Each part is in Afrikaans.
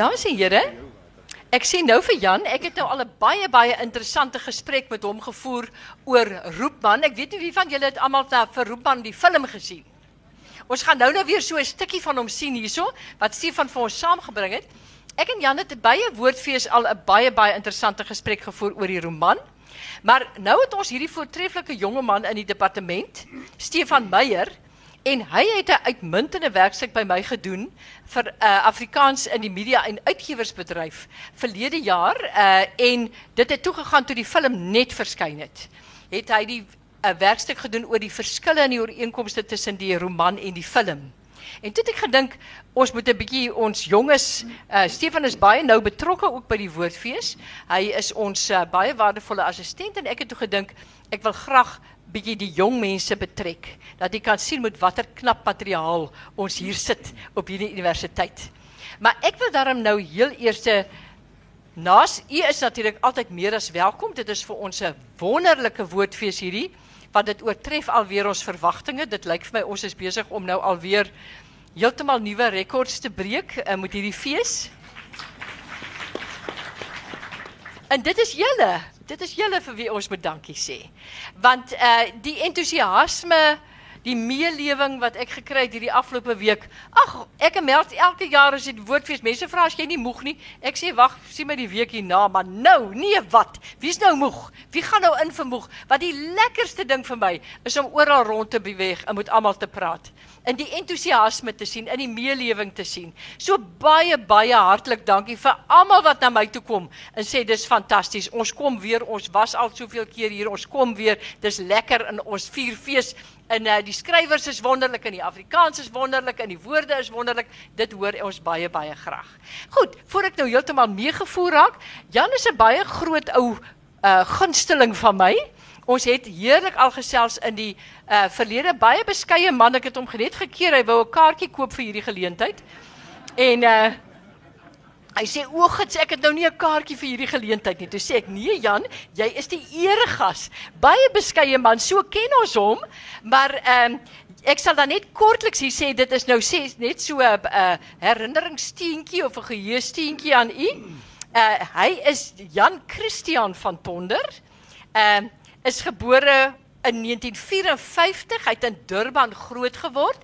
Dames en here, ek sien nou vir Jan, ek het nou al 'n baie baie interessante gesprek met hom gevoer oor Roepman. Ek weet nie wie van julle het almal vir Roepman die film gesien. Ons gaan nou nou weer so 'n stukkie van hom sien hierso wat Stefan vir ons saamgebring het. Ek en Jan het by 'n woordfees al 'n baie baie interessante gesprek gevoer oor die roman. Maar nou het ons hierdie voortreffelike jonge man in die departement, Stefan Meyer, En hy het 'n uitmuntende werkstuk by my gedoen vir uh, Afrikaans in die media en uitgewersbedryf verlede jaar uh, en dit het toegegaan toe die film net verskyn het. Het hy die 'n uh, werkstuk gedoen oor die verskille in die ooreenkomste tussen die roman en die film. En toe het ek gedink ons moet 'n bietjie ons jonges uh, Stefan is baie nou betrokke ook by die woordfees. Hy is ons uh, baie waardevolle assistent en ek het toe gedink ek wil graag bietjie die jong mense betrek dat jy kan sien met watter knap materiaal ons hier sit op hierdie universiteit. Maar ek wil daarom nou heel eerste naas u is natuurlik altyd meer as welkom. Dit is vir ons 'n wonderlike woordfees hierdie wat dit oortref alweer ons verwagtinge. Dit lyk vir my ons is besig om nou alweer heeltemal nuwe rekords te breek uh, met hierdie fees. En dit is julle dit is julle vir wie ons moet dankie sê. Want uh die entoesiasme, die meelewing wat ek gekry het hierdie afgelope week. Ag, ek meld elke jaar as dit woordfees. Mense vra as jy nie moeg nie. Ek sê wag, sien my die week hierna, maar nou, nee wat? Wie's nou moeg? Wie gaan nou in vir moeg? Wat die lekkerste ding vir my is om oral rond te beweeg en met almal te praat in die entoesiasme te sien, in die meelewing te sien. So baie baie hartlik dankie vir almal wat na my toe kom en sê dis fantasties. Ons kom weer, ons was al soveel keer hier, ons kom weer. Dis lekker in ons vier fees. En uh, die skrywers is wonderlik en die Afrikaans is wonderlik en die woorde is wonderlik. Dit hoor ons baie baie graag. Goed, voor ek nou heeltemal meegevoer raak, Jan is 'n baie groot ou uh gunsteling van my. Ons het heerlik al gesels in die uh verlede baie beskeie man ek het hom genet gekeer hy wou 'n kaartjie koop vir hierdie geleentheid. En uh hy sê o, gits ek het nou nie 'n kaartjie vir hierdie geleentheid nie. Toe sê ek nee Jan, jy is die eregas. Baie beskeie man, so ken ons hom, maar ehm um, ek sal dan net kortliks hier sê dit is nou sê net so 'n uh, herinneringssteentjie of 'n geheuesteentjie aan u. Uh hy is Jan Christian van Tonder. Ehm uh, is gebore in 1954. Hy het in Durban groot geword.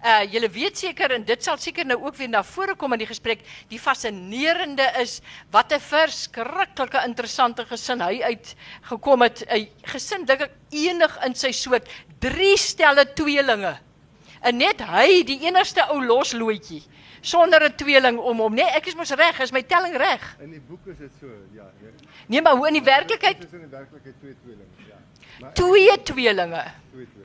Uh julle weet seker en dit sal seker nou ook weer na vore kom in die gesprek. Die fascinerende is wat 'n verskriklike interessante gesin hy uit gekom het. 'n Gesin dink ek enig in sy soort, drie stelle tweelinge. En net hy, die enigste ou losloetjie sonder 'n tweeling om hom, nee, ek is mos reg, is my telling reg. In die boek is dit so, ja. Nee, maar hoe in die werklikheid? Dis in die werklikheid twee tweelinge, ja. Maar twee tweelinge. Twee tweelinge.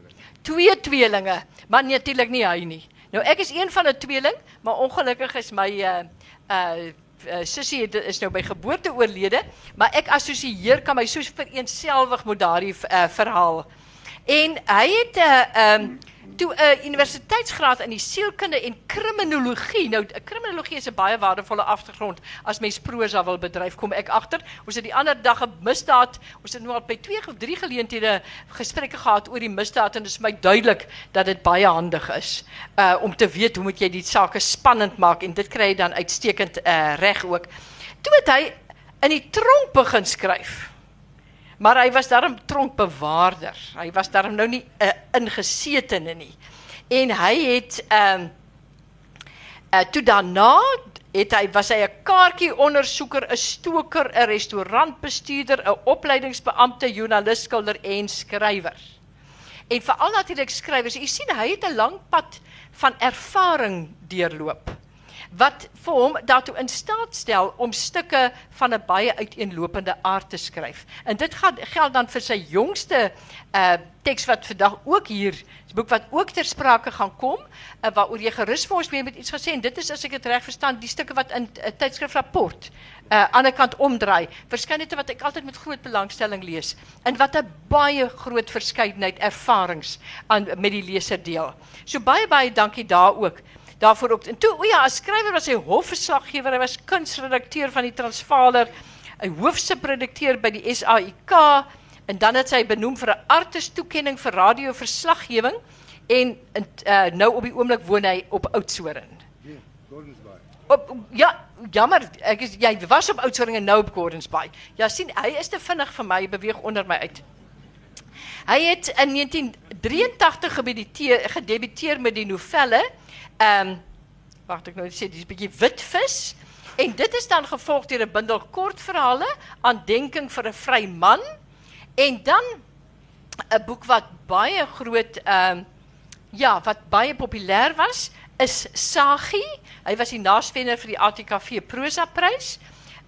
Twee tweelinge, maar natuurlik nie hy nie. Nou ek is een van 'n tweeling, maar ongelukkig is my uh uh Uh, sussie is nou by geboorte oorlede, maar ek assosieer kan my so vereenselwig met daardie uh, verhaal. En hy het 'n uh, um, toe 'n uh, universiteitsgraad in die sielkunde en kriminologie. Nou kriminologie is 'n baie waardevolle agtergrond as mens prosa wil bedryf. Kom ek agter. Ons het die ander dag 'n misdaad. Ons het nou al by twee of drie geleenthede gesprekke gehad oor die misdaad en dit is my duidelik dat dit baie handig is uh om te weet hoe moet jy die sake spannend maak en dit kry jy dan uitstekend uh reg ook. Toe het hy in die tronk begin skryf. Maar hy was daarom tronkbewaarder. Hy was daarom nou nie 'n uh, ingesetene nie. En hy het ehm um, uh, toe daarna het hy was hy 'n kaartjie ondersoeker, 'n stoker, 'n restaurantbestuurder, 'n opleidingsbeampte, joernalis, skilder en skrywer. En veral natuurlik skrywers. U sien hy het 'n lang pad van ervaring deurloop wat vir hom daartoe in staat stel om stukke van 'n baie uiteenlopende aard te skryf. En dit gaan geld dan vir sy jongste uh teks wat vandag ook hier, 'n boek wat ook ter sprake gaan kom, uh, waaroor jy gerus vir ons mee met iets gesê en dit is as ek dit reg verstaan, die stukke wat in 'n uh, tydskrif rapport uh aan die kant omdraai. Verskynende wat ek altyd met groot belangstelling lees en wat 'n baie groot verskeidenheid ervarings aan met die leser deel. So baie baie dankie daar ook daarvoor ook. En toe, o ja, as skrywer was hy hofverslaggewer, hy was kunsredakteur van die Transvaaler, hy hoofsupredakteur by die SAIK en dan het hy benoem vir 'n artis toekenning vir radioverslaggewing en uh, nou op die oomblik woon hy op Oudtshoorn. Ja, Gordonsbaai. Op ja, jammer, ek is jy was op Oudtshoorn en nou op Gordons Bay. Ja, sien, hy is te vinnig vir my, hy beweeg onder my uit. Hy het in 1983 gedebuteer, gedebuteer met die novelle ehm um, wag ek nou sê dis 'n bietjie witvis en dit is dan gevolg deur 'n bundel kortverhale aandenking vir 'n vry man en dan 'n boek wat baie groot ehm um, ja, wat baie populêr was is Sagi. Hy was die naaswenner vir die ATKV prosa prys.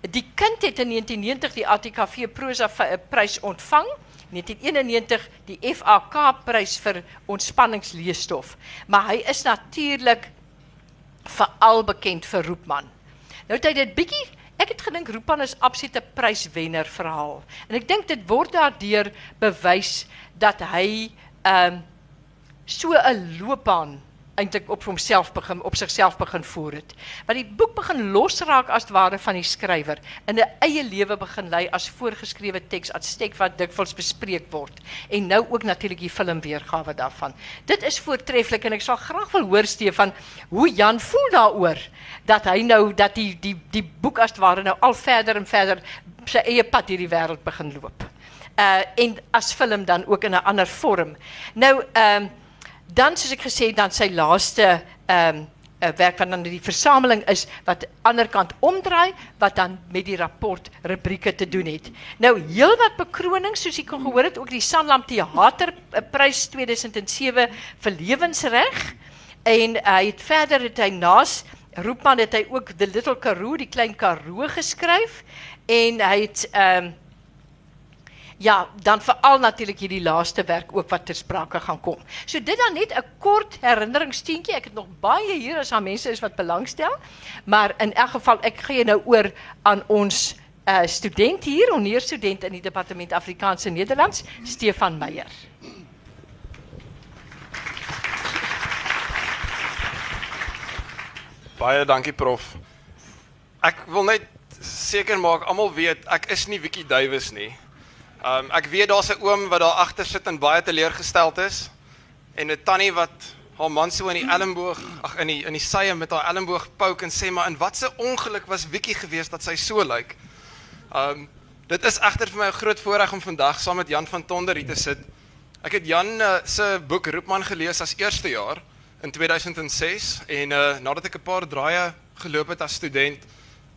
Die kind het in 1990 die ATKV prosa prys ontvang. 1991 die FAK prys vir ontspanningsleesstof. Maar hy is natuurlik veral bekend vir Roepman. Nou het hy dit bietjie ek het gedink Roepman is absolute pryswenner verhaal. En ek dink dit word daardeur bewys dat hy ehm um, so 'n loopbaan eintlik op homself begin op sigself begin voer het. Want die boek begin losraak as ware van die skrywer in 'n eie lewe begin lei as voorgeskrewe teks uitstek wat dikwels bespreek word en nou ook natuurlik die film weergawe daarvan. Dit is voortreffelik en ek sal graag wil hoor Stefan hoe Jan voel daaroor dat hy nou dat die die die boek as ware nou al verder en verder sy eie pad hierdie wêreld begin loop. Uh en as film dan ook in 'n ander vorm. Nou ehm um, dan soos ek gesê dan sy laaste ehm um, werk van die versameling is wat ander kant omdraai wat dan met die rapport rubrieke te doen het. Nou heelwat bekronings soos jy kon gehoor het ook die Sanlam Theaterprys 2007 vir lewensreg en hy het verder het hy naas Roepman het hy ook The Little Karoo, die klein Karoo geskryf en hy het ehm ja, dan veral natuurlik hierdie laaste werk ook wat ter sprake gaan kom. So dit dan net 'n kort herinneringssteentjie. Ek het nog baie hier as daar mense is wat belangstel, maar in elk geval ek gee nou oor aan ons uh student hier, oneer student in die departement Afrikaanse Nederlands, Stefan Meyer. Baie dankie prof. Ek wil net seker maak almal weet ek is nie Wiki Duwys nie. Um ek weet daar's 'n oom wat daar agter sit en baie teleurgesteld is en 'n tannie wat haar man so in die elmboog, ag in die in die sye met haar elmboog pouk en sê maar in watse ongeluk was Wikkie geweest dat sy so lyk. Um dit is egter vir my 'n groot voorreg om vandag saam met Jan van Tonder hier te sit. Ek het Jan uh, se boek Roepman gelees as eerste jaar in 2006 en uh, nadat ek 'n paar draaie geloop het as student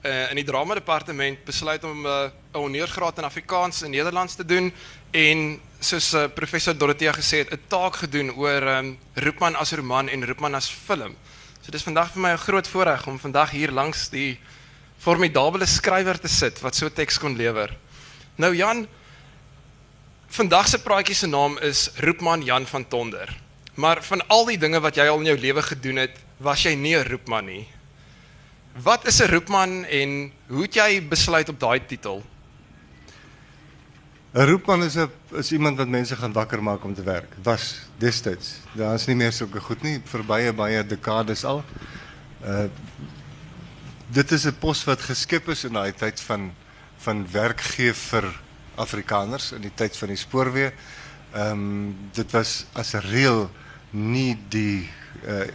uh, in die drama departement besluit om 'n uh, honeursgraad in Afrikaans en Nederlands te doen en soos uh, professor Dorothea gesê het 'n taak gedoen oor um, Roepman as roman en Roepman as film. So dis vandag vir my 'n groot voorreg om vandag hier langs die formidable skrywer te sit wat so teks kon lewer. Nou Jan, vandag se praatjie se naam is Roepman Jan van Tonder. Maar van al die dinge wat jy al in jou lewe gedoen het, was jy nie 'n roepman nie. Wat is 'n roepman en hoe het jy besluit op daai titel? 'n Roepman is 'n is iemand wat mense gaan wakker maak om te werk. Was destyds. Daar is nie meer sulke goed nie vir baie baie dekades al. Uh dit is 'n pos wat geskep is in daai tyd van van werk gee vir Afrikaners in die tyd van die spoorweë. Ehm um, dit was as reël nie die uh,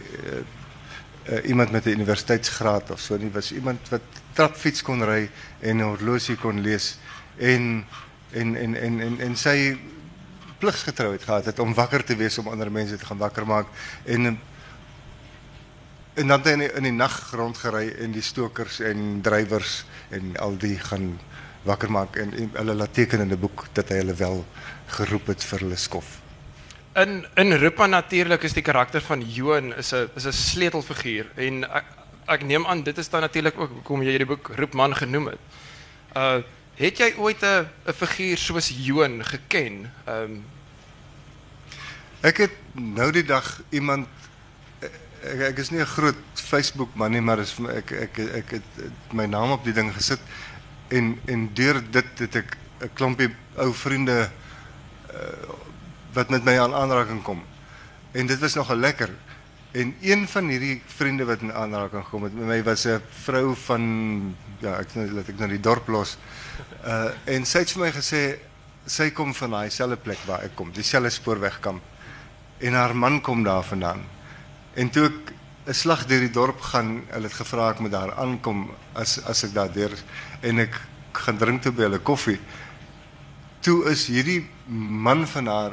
uh iemand met 'n universiteitsgraad of so nie was iemand wat trapfiets kon ry en 'n horlosie kon lees en en en en en, en sy pligsgetrouheid gehad het om wakker te wees om ander mense te gaan wakker maak en en dan in die, die nag rondgery en die stokers en drywers en al die gaan wakker maak en, en hulle laat teken in 'n boek dat hy hulle wel geroep het vir hulle skof. In in Rupa natuurlik is die karakter van Johan is 'n is 'n sleutelfiguur en ek, ek neem aan dit is dan natuurlik ook hoekom jy hierdie boek Roepman genoem het. Uh het jy ooit 'n 'n figuur soos Johan geken? Ehm um, Ek het nou die dag iemand ek, ek is nie 'n groot Facebook man nie, maar is ek ek ek het my naam op die ding gesit en en deur dit het ek 'n klompie ou vriende uh, wat met my aan aanraking kom. En dit was nogal lekker. En een van hierdie vriende wat in aanraking gekom het met my was 'n vrou van ja, ek laat ek nou die dorp los. Uh en sy het vir my gesê sy kom van daai plek waar ek kom, dieselfde spoorwegkamp. En haar man kom daar vandaan. En toe ek 'n slag deur die dorp gaan. Hulle het gevra ek moet daar aankom as as ek daar deur en ek gaan drink toe by hulle koffie. Toe is hierdie man van haar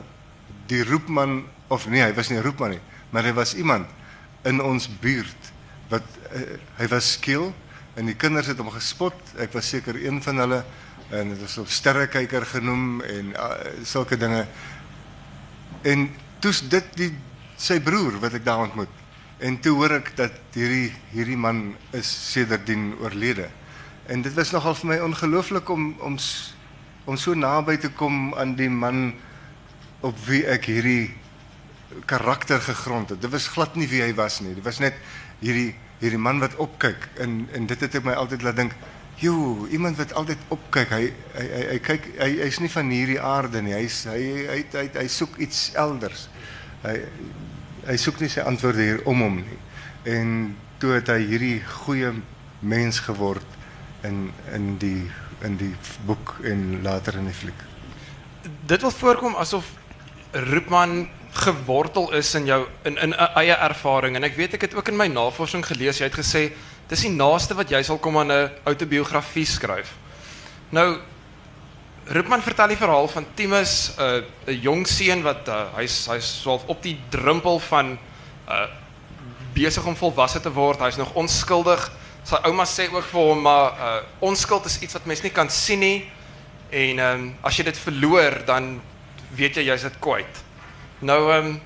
die roepman of nee, hy was nie 'n roepman nie, maar hy was iemand in ons buurt wat uh, hy was skiel en die kinders het hom gespot. Ek was seker een van hulle en dit is op sterrekyker genoem en uh, sulke dinge. En toe's dit die sy broer wat ek daar ontmoet. En toe hoor ek dat hierdie hierdie man is sedertdien oorlede. En dit was nogal vir my ongelooflik om om om so naby te kom aan die man op wie ek hierdie karakter gegrond het. Dit was glad nie wie hy was nie. Dit was net hierdie hierdie man wat opkyk en en dit het my altyd laat dink Jo, iemand wat altyd opkyk. Hy hy hy, hy kyk hy hy's nie van hierdie aarde nie. Hy's hy hy hy, hy, hy soek iets elders. Hy hy soek nie sy antwoorde hier om hom nie. En toe het hy hierdie goeie mens geword in in die in die boek en later in die fliek. Dit wil voorkom asof Roepman gewortel is in jou in in 'n eie ervaring en ek weet ek het ook in my navorsing gelees jy het gesê dis die naaste wat jy sal kom aan 'n autobiografie skryf. Nou Rupman vertel die verhaal van Timus, 'n uh, 'n jong seun wat uh, hy's hy's swaalf op die drempel van uh besig om volwasse te word. Hy's nog onskuldig. Sy ouma sê ook vir hom maar uh onskuld is iets wat mens nie kan sien nie. En ehm um, as jy dit verloor dan weet jy jy's dit kwyt. Nou ehm um,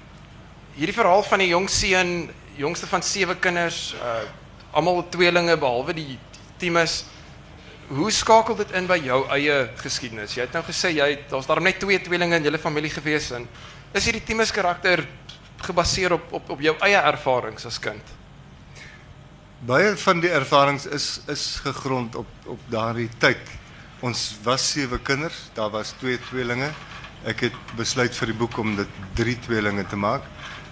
hierdie verhaal van die jong seun, jongste van sewe kinders, uh almal tweelinge behalwe die Timus. Hoe skakel dit in by jou eie geskiedenis? Jy het nou gesê jy daar's daarom net twee tweelinge in julle familie gewees en is hierdie Timus karakter gebaseer op op op jou eie ervarings as kind? Baie van die ervarings is is gegrond op op daardie tyd. Ons was sewe kinders, daar was twee tweelinge. Ek het besluit vir die boek om dit drie tweelinge te maak.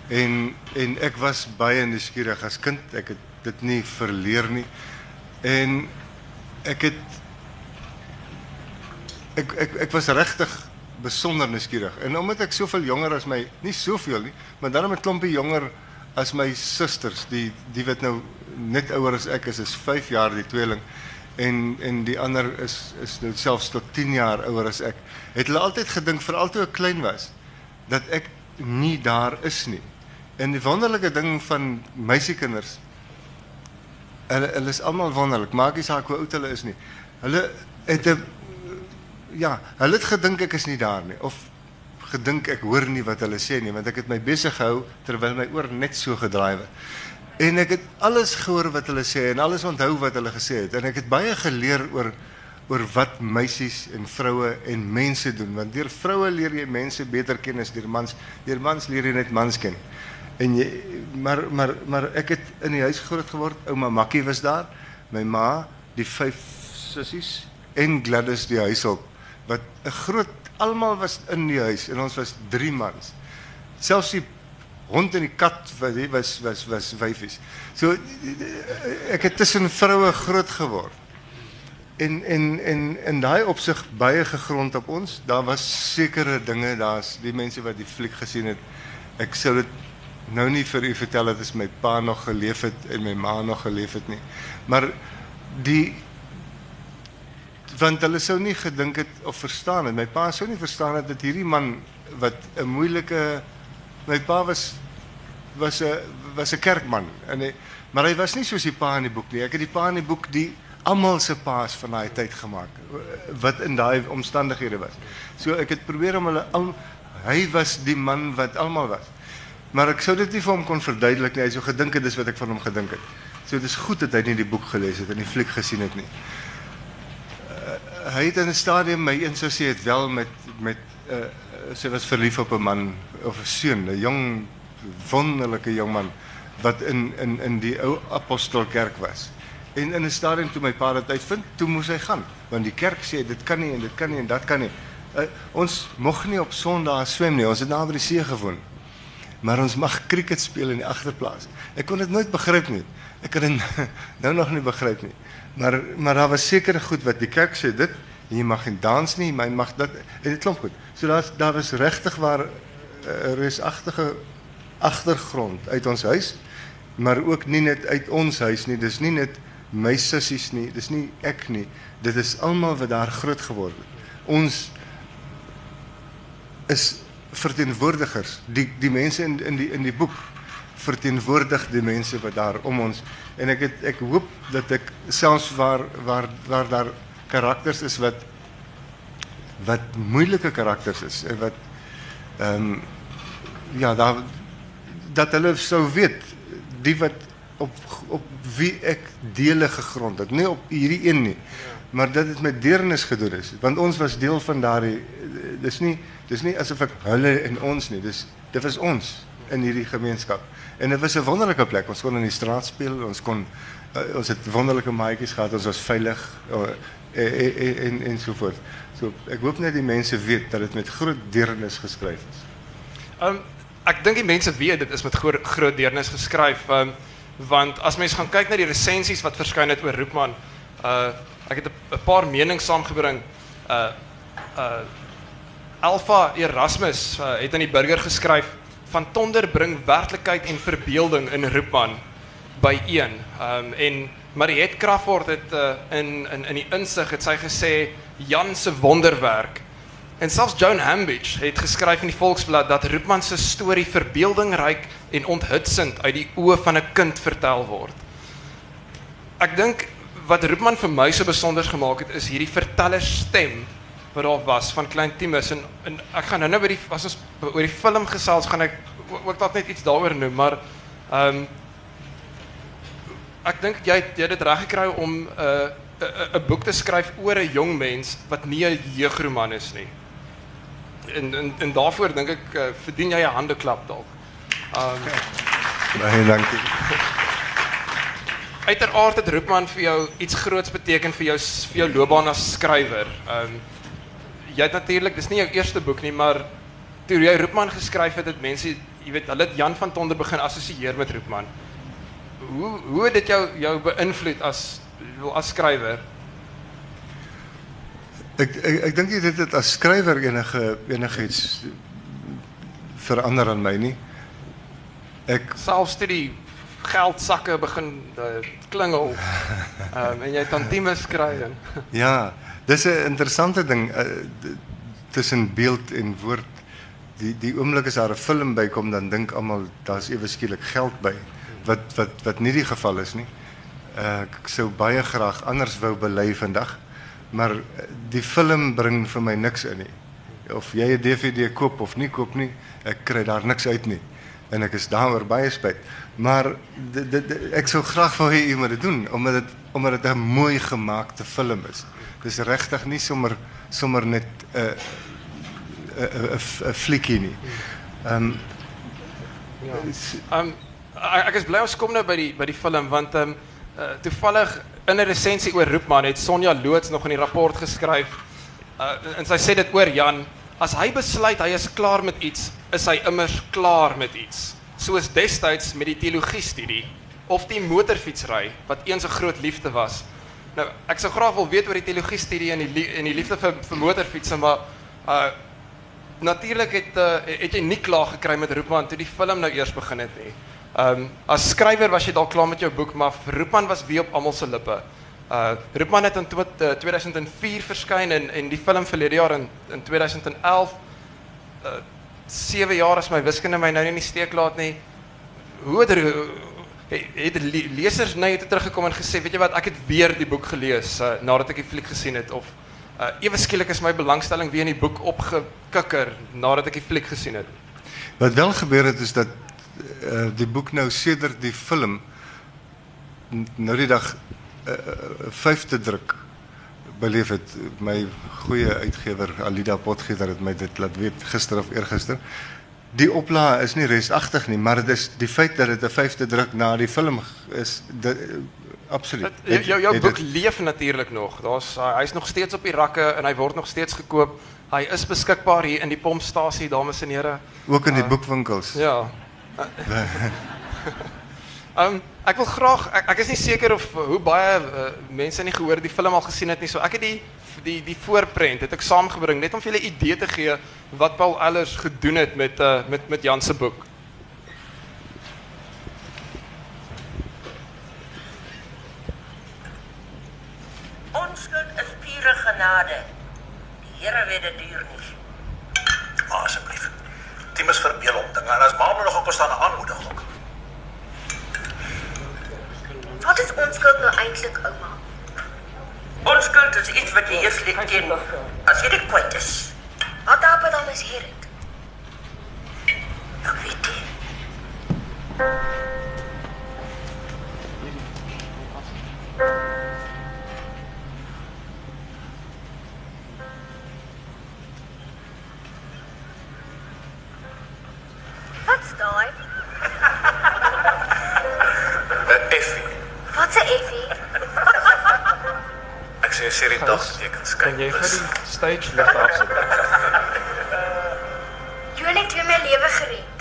En en ek was baie nuuskierig as kind. Ek het dit nie verleer nie. En ek het ek ek ek was regtig besonder nuuskierig. En omdat ek soveel jonger as my, nie soveel nie, maar dan 'n klompie jonger as my susters, die die wat nou net ouer as ek is, is 5 jaar die tweeling en en die ander is is tot 10 jaar ouer as ek. Het hulle altyd gedink veral toe ek klein was dat ek nie daar is nie. En die wonderlike ding van meisiekinders Hulle is almal wonderlik. Maak nie saak hoe oud hulle is nie. Hulle het ja, hulle het gedink ek is nie daar nie of gedink ek hoor nie wat hulle sê nie want ek het my besig gehou terwyl my oor net so gedraai het. En ek het alles gehoor wat hulle sê en alles onthou wat hulle gesê het en ek het baie geleer oor oor wat meisies en vroue en mense doen want deur vroue leer jy mense beter ken as deur mans. Deur mans leer jy net mans ken. En jy maar maar maar ek het in die huis groot geword. Ouma Makkie was daar. My ma, die vyf sissies en Gladys die huishulp wat 'n groot almal was in die huis en ons was 3 mans. Selfs die hond en die kat was was was was vyfies. So ek het tussen vroue groot geword. En en en in daai opsig baie gegrond op ons. Daar was sekere dinge, daar's die mense wat die fliek gesien het. Ek sou dit nou nie vir u vertel dat as my pa nog geleef het en my ma nog geleef het nie. Maar die want hulle sou nie gedink het of verstaan het. My pa sou nie verstaan het dat hierdie man wat 'n moeilike my pa was was was kerkman en maar hy was nie soos die pa in die boek nie. Ek die pa in die boek die almal se paas van daai tyd gemaak wat in daai omstandighede was. So ek het probeer om hulle hy was die man wat almal was. Maar ek sou dit nie vir hom kon verduidelik nie. Hy sou gedink het wat ek van hom gedink het. So is goed dat hy nie die boek gelees het en die fliek gesien het nie. Uh, hy het in 'n stadium my een sou sê het wel met met uh, sy was verlief op 'n man of 'n seun, 'n jong wonderlike jong man wat in in in die ou apostelkerk was. En in 'n stadium toe my pa dit uitvind, toe moes hy gaan want die kerk sê dit kan nie en dit kan nie en dat kan nie. Uh, ons mocht nie op Sondae swem nie. Ons het naby die see gewoon maar ons mag cricket speel in die agterplaas. Ek kon dit nooit begryp nie. Ek kan dit nou nog nie begryp nie. Maar maar daar was seker goed wat die kerk sê dit jy mag nie dans nie, jy mag en dit klop goed. So daar daar is regtig waar 'n uh, reusagtige agtergrond uit ons huis maar ook nie net uit ons huis nie. Dis nie net my sissies nie, dis nie ek nie. Dit is almal wat daar groot geword het. Ons is verteenwoordigers. Die die mense in in die in die boek verteenwoordig die mense wat daar om ons en ek het ek hoop dat ek selfs waar waar waar daar karakters is wat wat moeilike karakters is wat ehm ja, daar dat hulle sou weet die wat op op wie ek dele gegrond het, nie op hierdie een nie. Maar dat dit met deernis gedoen is, want ons was deel van daardie dis nie dis nie asof ek hulle en ons nie. Dis dit was ons in hierdie gemeenskap. En dit was 'n wonderlike plek. Ons kon in die straat speel, ons kon uh, ons het wonderlike maatjies gehad, ons was veilig uh, en en en, en so hoop net die mense weet dat dit met groot deernis geskryf is. Um ek dink die mense weet dit is met groot groot deernis geskryf. Um want as mens gaan kyk na die resensies wat verskyn het oor Roepman, uh ek het paar menings saamgebring. Uh uh Alpha Erasmus uh, het in die burger geskryf van Tonder bring werklikheid en verbeelding in Roepman een. Um en Mariet Crawford het uh, in in in die insig het sy gesê Jan se wonderwerk. En selfs Joan Hambidge het geskryf in die Volksblad dat Roepman se storie verbeeldingryk en onthutsend uit die oë van 'n kind vertel word. Ek dink wat Roepman vir my so besonder gemaak het is hierdie vertellerstem wat daar was van Klein Timus en, en ek gaan nou-nou die as die film gesels gaan ek ook dalk net iets daaroor noem, maar ehm ek dink jy jy het dit reg gekry om 'n uh, 'n 'n boek te skryf oor 'n jong mens wat nie 'n jeugroman is nie. En en en daarvoor dink ek uh, verdien jy 'n handeklap dalk. Um Baie dankie. Uiteraard het Roepman vir jou iets groots beteken vir jou vir jou loopbaan as skrywer. Um jy het natuurlik, dis nie jou eerste boek nie, maar toe jy Roepman geskryf het, het mense, jy weet, hulle het Jan van Tonder begin assosieer met Roepman. Hoe hoe het dit jou jou beïnvloed as as skrywer? Ek ek, ek dink dit het as skrywer enige enigiets verander aan my nie. Ek selfs toe die geldsakke begin uh, klingel. Um, en jy tantieme skry en Ja, dis 'n interessante ding uh, tussen beeld en woord. Die die oomblik as daar 'n film bykom dan dink almal daar's ewe skielik geld by wat wat wat die geval is nie. Uh, ek sou graag anders wou bely vandag, maar die film bring vir my niks in nie. Of jy 'n DVD koop of nie koop nie, ek kry daar niks uit nie. En ek is daaroor baie spyt. Maar dit, dit, ek sou graag jy moet dit doen omdat dit omdat dit 'n mooi gemaakte film is. Dis regtig nie sommer sommer net 'n 'n 'n flikkie nie. Ehm ja. Um, ek is bly ons kom nou by die by die film want ehm um, uh, toevallig in 'n resensie oor Roepman het Sonja Loots nog in die rapport geskryf uh, en sy sê dit oor Jan as hy besluit hy is klaar met iets is hy immers klaar met iets soos destyds met die teologie studie of die motorfietsry wat eens 'n groot liefde was. Nou ek sou graag wil weet oor die teologie studie en die en die liefde vir vir motorfietsse maar uh natuurlik het uh, het jy nie klaar gekry met Roepman toe die film nou eers begin het nie. Ehm Ehm, Als schrijver was je al klaar met je boek, maar Roepman was wie op allemaal lippen. Uh, Roepman heeft in 2004 verschijnen in die film verleden jaar in, in 2011. Uh, zeven jaar is mijn wiskunde mij nou niet steek laat. Nie. Hoe het er, het lezers naar je teruggekomen en gezegd, weet je wat, ik heb weer die boek gelezen uh, nadat ik die flik gezien heb. Of uh, is mijn belangstelling weer in die boek opgekikker nadat ik die flik gezien heb. Wat wel gebeurt is dat uh, die boek nou sedert die film nou die dag uh, vyfde druk beleef het. My goeie uitgewer Alida Potgieter het my dit laat weet gister of eergister. Die oplaag is nie resagtig nie maar dit is die feit dat dit 'n vyfde druk na die film is dit absoluut. Het, jou jou boek het, leef natuurlik nog. Daar's hy's nog steeds op die rakke en hy word nog steeds gekoop. Hy is beskikbaar hier in die pompstasie dames en here ook in die uh, boekwinkels. ja um ek wil graag ek, ek is nie seker of eh, hoe baie uh, mense nie gehoor die film al gesien het nie. So ek het die die die voorprent het ek saamgebring net om vir julle 'n idee te gee wat Paul Ellers gedoen het met uh, met met Jan se boek. Onskuld is pure genade. Die Here weet dit duur nie. Asseblief. Timus verbeel hom dinge en as Maamlo nog op staan aanmoedig ook. Wat is onskuld nou eintlik, ouma? Onskuld is iets wat jy eers leer ken as jy dit kwyt is. Wat help dan as hier dit? Ek weet nie. Wat's daai? Uh, Effie. Wat's 'n effie? Ek sê as jy die dag tekens kyk. Kan jy dis- die stage lig afsit? Johan het my lewe gered.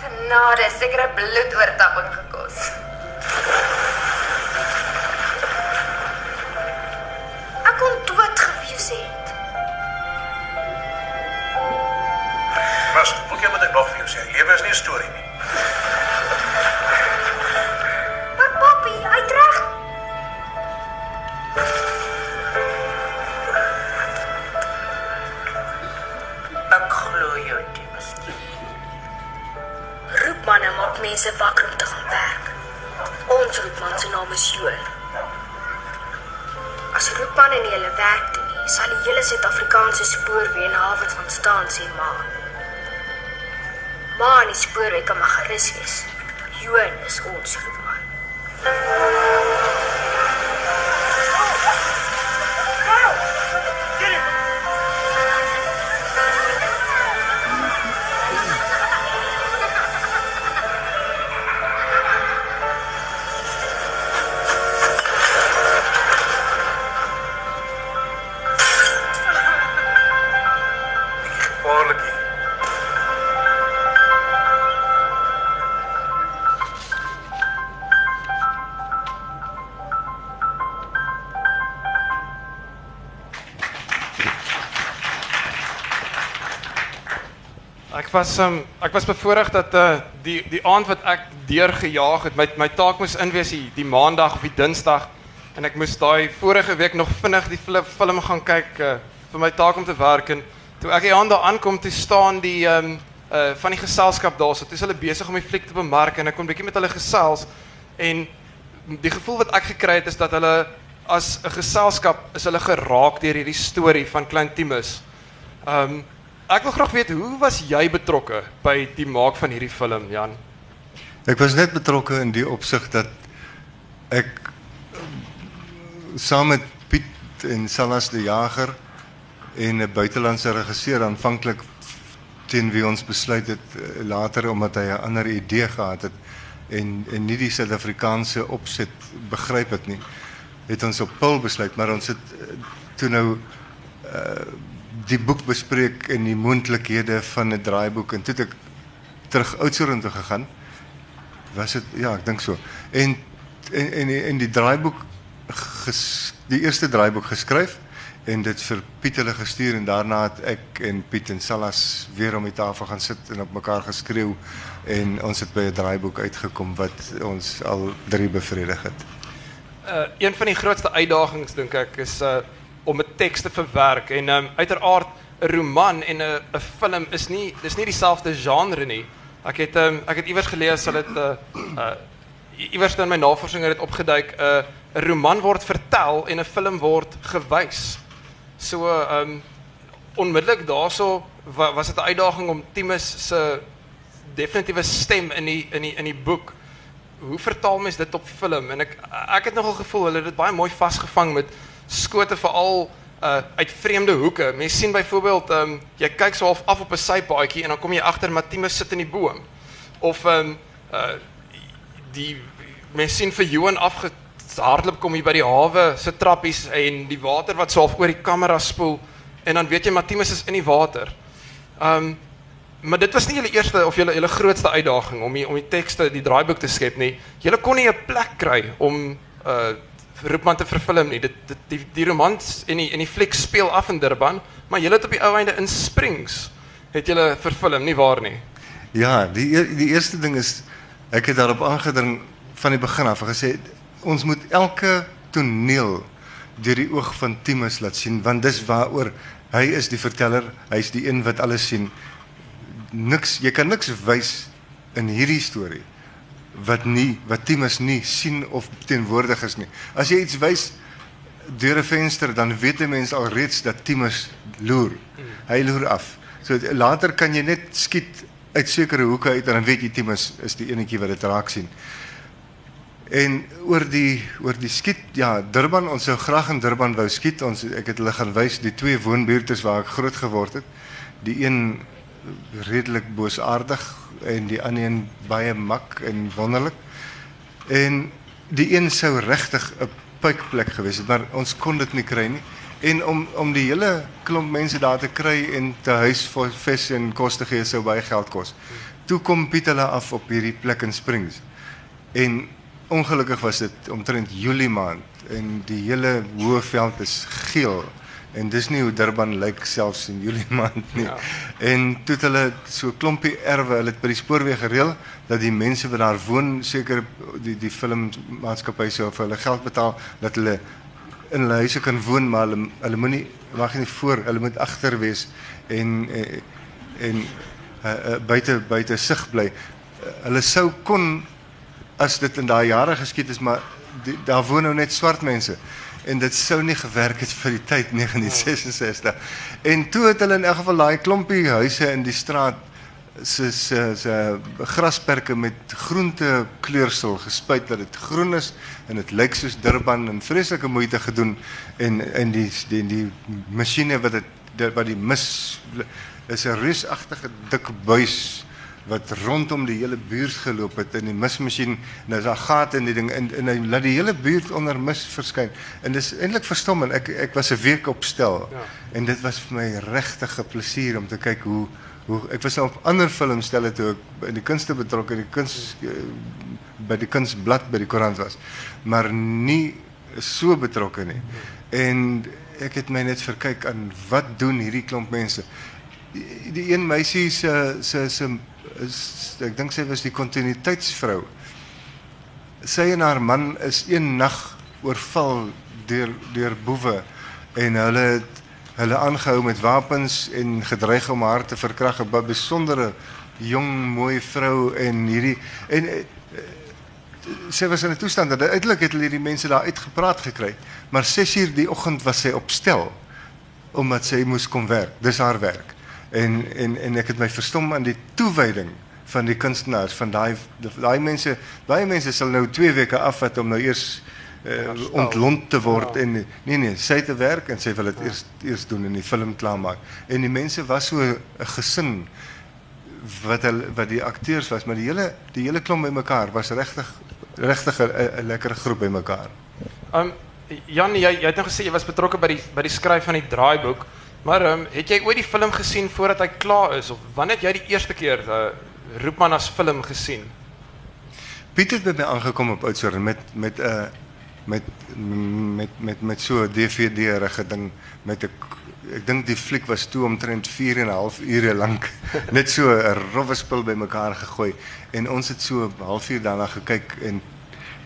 Genade, seker 'n bloedoortapping gekos. Ek kon dood gewees het. Mas, hoekom moet ek nog vir jou sê? Lewe is nie 'n storie nie. Maar papi, hy reg. Ek glo jou, Timus. Roepmanne maak mense wakker om te gaan werk. Ons roepman se naam is Johan. As roepmanne nie hulle werk doen nie, sal die hele Suid-Afrikaanse spoorweë in hawe van staan sê maar. Maar die spoorweë kan maar gerus wees. Johan is ons roepman. Ek was um, ek was bevoorreg dat uh die die aand wat ek deurgejaag het, my my taak moes inwees die, die maandag of die dinsdag en ek moes daai vorige week nog vinnig die fil- film gaan kyk uh, vir my taak om te werk en toe ek die aand daar aankom te staan die um uh van die geselskap daarso, toe is hulle besig om die fliek te bemark en ek kon bietjie met hulle gesels en die gevoel wat ek gekry het is dat hulle as 'n geselskap is hulle geraak deur hierdie storie van Klein Timus. Um ek wil graag weet hoe was jy betrokke by die maak van hierdie film, Jan? Ek was net betrokke in die opsig dat ek saam met Piet en Salas die Jager en 'n buitelandse regisseur aanvanklik teen wie ons besluit het eh, later omdat hy 'n ander idee gehad het en en nie die Suid-Afrikaanse opset begryp het nie het ons op Paul besluit maar ons het eh, toe nou uh, die boek bespreek en die moontlikhede van 'n draaiboek en toe het ek terug Oudtshoorn toe gegaan was dit ja ek dink so en en en die, draaiboek die eerste draaiboek geskryf en dit vir Piet gestuur en daarna het ek en Piet en Salas weer om die tafel gaan sit en op mekaar geskreeu en ons het by 'n draaiboek uitgekom wat ons al drie bevredig het. Uh een van die grootste uitdagings dink ek is uh om 'n teks te verwerk en um uiteraard 'n roman en 'n 'n film is nie dis nie dieselfde genre nie. Ek het um ek het iewers gelees dat dit uh uh iewers in my navorsing het dit opgeduik 'n uh, 'n roman word vertel en 'n film word gewys. So um onmiddellik daaroor wa, was dit 'n uitdaging om Timus se definitiewe stem in die in die in die boek hoe vertaal mens dit op film en ek ek het nogal gevoel hulle het dit baie mooi vasgevang met skote veral uh uit vreemde hoeke. Mens sien byvoorbeeld ehm um, jy kyk so half af op 'n sypaadjie en dan kom jy agter Matimus sit in die boom. Of ehm um, uh die mens sien vir Johan afgehardloop kom hier by die hawe se trappies en die water wat so half oor die kamera spoel en dan weet jy Matimus is in die water. Ehm um, Maar dit was nie julle eerste of julle julle grootste uitdaging om die, om die tekste, die draaiboek te skep nie. Julle kon nie 'n plek kry om uh Roepman te verfilm nie. Dit, dit die die romans en die en die fliek speel af in Durban, maar julle het op die ou einde in Springs het julle verfilm, nie waar nie? Ja, die die eerste ding is ek het daarop aangedring van die begin af gesê ons moet elke toneel deur die oog van Timus laat sien want dis waaroor hy is die verteller, hy's die een wat alles sien. Niks, jy kan niks wys in hierdie storie wat nie wat Timus nie sien of teenwoordig is nie. As jy iets wys deur 'n venster dan weet 'n mens alreeds dat Timus loer. Hy loer af. So later kan jy net skiet uit sekere hoeke uit en dan weet jy Timus is die enetjie wat dit raak sien. En oor die oor die skiet, ja, Durban, ons sou graag in Durban wou skiet. Ons ek het hulle gaan wys die twee woonbuurte waar ek groot geword het. Die een redelik boosaardig en die ander een baie mak en wonderlik. En die een sou regtig 'n puikplek gewees het, maar ons kon dit nie kry nie. En om om die hele klomp mense daar te kry en te huis vir vis en kos te gee sou baie geld kos. Toe kom Piet hulle af op hierdie plek in Springs. En ongelukkig was dit omtrent Julie maand en die hele hoë veld is geel en dis nie hoe Durban lyk selfs in Julie maand nie. Ja. En toe het hulle so klompie erwe, hulle het by die spoorweë gereël dat die mense wat daar woon seker die die filmmaatskappy sou vir hulle geld betaal dat hulle in hulle huise kan woon maar hulle hulle moenie mag nie voor, hulle moet agter wees en en, en uh, uh, buite buite sig bly. Uh, hulle sou kon as dit in daai jare geskied is, maar die, daar woon nou net swart mense en dit sou nie gewerk het vir die tyd 1966. En toe het hulle in elk geval daai klompie huise in die straat se se se grasperke met groente kleursel gespuit dat dit groen is en dit lyk soos Durban en vreeslike moeite gedoen en in die die die masjiene wat dit wat die mis is 'n reusagtige dik buis wat rondom die hele buurt geloop het in die mismasjien en daar's 'n gat in die ding en en hy laat die hele buurt onder mis verskyn en dis eintlik verstommend ek ek was 'n week op stel ja. en dit was vir my regtig 'n plesier om te kyk hoe hoe ek was op ander filmstelle toe ek in die kunste betrokke die kuns ja. by die kunsblad by die koerant was maar nie so betrokke nie en ek het my net verkyk aan wat doen hierdie klomp mense die, die een meisie se se se is ek dink sy was die kontinuïteitsvrou. Sy en haar man is een nag oorval deur deur boewe en hulle het hulle aangehou met wapens en gedreig om haar te verkrag, 'n besondere jong mooi vrou en hierdie en eh, sy was in 'n toestand dat uiteindelik het hulle hierdie mense daar uitgepraat gekry, maar 6uur die oggend was sy opstel omdat sy moes kom werk. Dis haar werk en en en ek het my verstom aan die toewyding van die kunstenaars van daai daai mense baie mense sal nou 2 weke afvat om nou eers uh, ontlont te word ja. en nee nee sy het te werk en sy wil dit ja. eers eers doen en die film klaarmaak en die mense was so 'n gesin wat hulle wat die akteurs was maar die hele die hele klomp bymekaar was regtig regtig 'n lekker groep bymekaar. Um Jan jy jy het nou gesê jy was betrokke by die by die skryf van die draaiboek. Maar um, het jy ooit die film gesien voordat hy klaar is of wanneer het jy die eerste keer uh, Roepman film gesien? Piet het met my aangekom op Oudtshoorn met met uh, met met met met DVD-rige ding met dink die fliek was toe omtrent 4 en half lank net so 'n rowwe spul bymekaar gegooi en ons het so 'n halfuur daarna gekyk en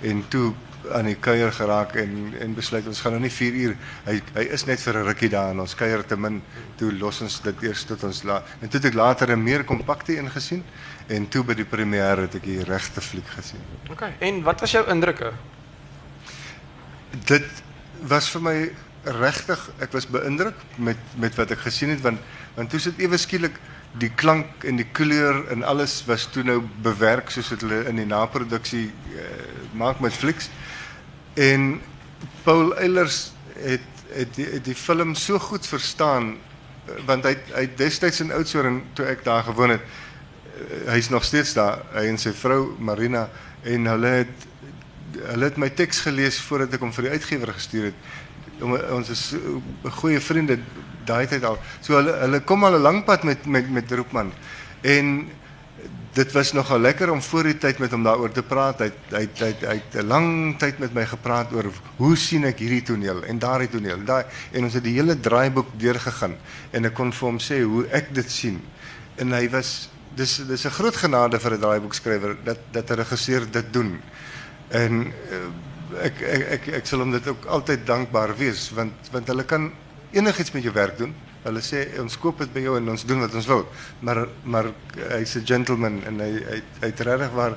en toe aan die kuier geraak en en besluit ons gaan nou nie 4 uur hy hy is net vir 'n rukkie daar en ons kuier te min toe los ons dit eers tot ons la en toe het ek later 'n meer kompakte een gesien en toe by die premier het ek die regte fliek gesien. OK. En wat was jou indrukke? Dit was vir my regtig ek was beïndruk met met wat ek gesien het want want toe sit ewe skielik die klank en die kleur en alles was toe nou bewerk soos dit hulle in die naproduksie uh, maak met flieks. En Paul Eilers het het die, film so goed verstaan want hy hy destyds in Oudtshoorn toe ek daar gewoon het eh, hy's nog steeds daar hy en sy vrou Marina en hulle het hulle het my teks gelees voordat ek hom vir die uitgewer gestuur het. Ons is goeie vriende daai tyd al. So hulle al 'n lang pad met met met Roepman. En dit was nogal lekker om voor die tyd met hom daaroor te praat. Hy hy hy hy het 'n lang tyd met my gepraat oor hoe sien ek hierdie toneel en daardie toneel. En daai en ons het die hele draaiboek deurgegaan en ek kon vir hom sê hoe ek dit sien. En hy was dis dis 'n groot genade vir 'n draaiboekskrywer dat dat 'n regisseur dit doen. En uh, ek ek ek ek dit ook altyd dankbaar wees want want hulle kan enigiets met jou werk doen. Hulle sê ons koop dit by jou en ons doen wat ons wil. Maar maar hy's 'n gentleman en hy hy hy het regtig waar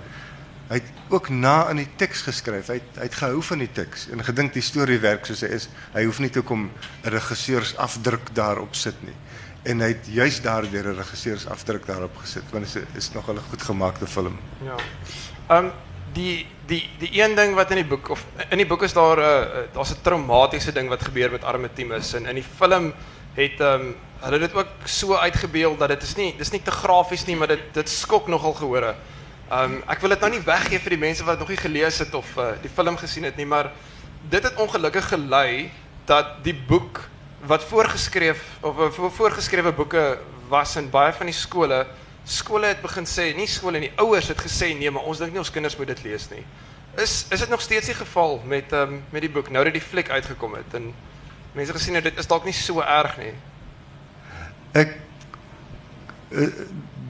het ook na in die teks geskryf. Hy het, hy het gehou van die teks en gedink die storie werk soos hy is. Hy hoef nie toe kom 'n regisseurs afdruk daarop sit nie. En hy het juist daardeur 'n regisseurs afdruk daarop gesit want dit is, is nog goed gemaakte film. Ja. Ehm die die die een ding wat in die boek of in die boek is daar 'n uh, daar's 'n traumatiese ding wat gebeur met arme Timus en in die film het um, hulle dit ook so uitgebeeld dat dit is nie dis nie te grafies nie maar dit dit skok nogal gehore. Um, ek wil dit nou nie weggee vir die mense wat nog nie gelees het of uh, die film gesien het nie maar dit het ongelukkig gelei dat die boek wat voorgeskreef of uh, voorgeskrewe boeke was in baie van die skole skole het begin sê nie skole nie ouers het gesê nee maar ons dink nie ons kinders moet dit lees nie. Is is dit nog steeds die geval met ehm met die boek nou dat die fliek uitgekom het en mense gesien het dit is dalk nie so erg nie. Ek uh,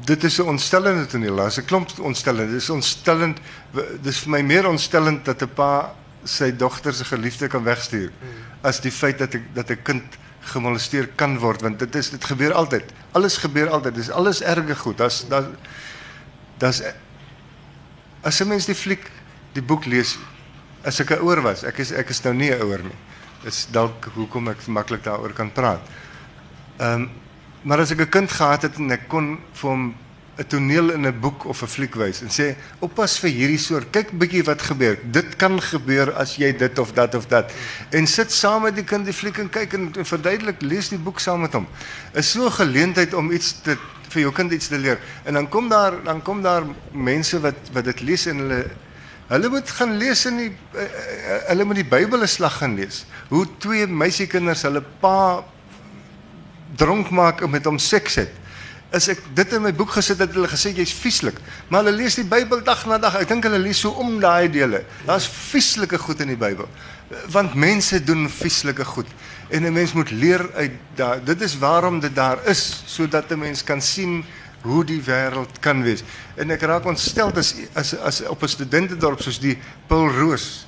dit is 'n ontstellende toneel. Daar's 'n klomp ontstellend. Dit is ontstellend. Dis vir my meer ontstellend dat 'n pa sy dogter se geliefde kan wegstuur hmm. as die feit dat ek dat 'n kind gemolesteer kan word want dit is dit gebeur altyd. Alles gebeur altyd. Dis alles erge goed. Das das das as 'n mens die fliek die boek lees as ek 'n ouer was. Ek is ek is nou nie 'n ouer nie. Dis dalk hoekom ek maklik daaroor kan praat. Ehm um, maar as ek 'n kind gehad het en ek kon vir hom 'n toneel in 'n boek of 'n fliek wys en sê oppas vir hierdie soort kyk bietjie wat gebeur. Dit kan gebeur as jy dit of dat of dat. En sit saam met die kind die fliek en kyk en, en verduidelik lees die boek saam met hom. Is so 'n geleentheid om iets te vir jou kind iets te leer. En dan kom daar dan kom daar mense wat wat dit lees en hulle hulle moet gaan lees in die uh, hulle moet die Bybel 'n slag gaan lees hoe twee meisiekinders hulle pa dronk maak en met hom seks het. As ek dit in my boek gesit het, hulle gesê jy's vieslik. Maar hulle lees die Bybel dag na dag. Ek dink hulle lees so om daai dele. Daar's vieslike goed in die Bybel. Want mense doen vieslike goed. En 'n mens moet leer uit daai. Dit is waarom dit daar is sodat 'n mens kan sien hoe die wêreld kan wees. En ek raak ontstel as as as op 'n studentendorp soos die Paul Roos.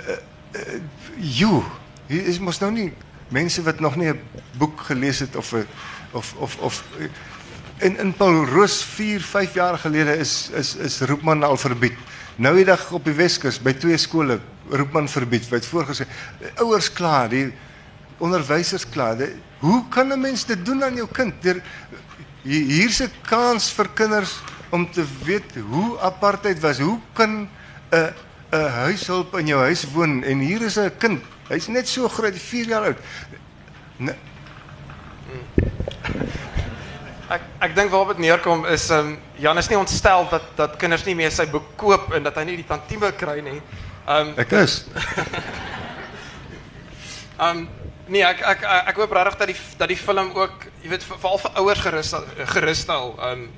Uh, uh, jo, hier is mos nou nie mense wat nog nie 'n boek gelees het of 'n of of of in in Paul Roos 4 5 jaar gelede is is is Roepman al verbied. Nou die dag op die Weskus by twee skole Roepman verbied. Wat voorgesê ouers klaar, die onderwysers klaar. Die, hoe kan 'n mens dit doen aan jou kind? Der, hier's 'n kans vir kinders om te weet hoe apartheid was. Hoe kan 'n 'n huishulp in jou huis woon en hier is 'n kind Hy's net so groot, 4 jaar oud. Nee. Ek ek dink waarop dit neerkom is um, Jan is nie ontstel dat dat kinders nie meer sy boek koop en dat hy nie die tantieme kry nie. Um, Ek is. Um, nee, ek ek ek hoop regtig dat die dat die film ook, jy weet, veral vir ouers gerus stel. Um,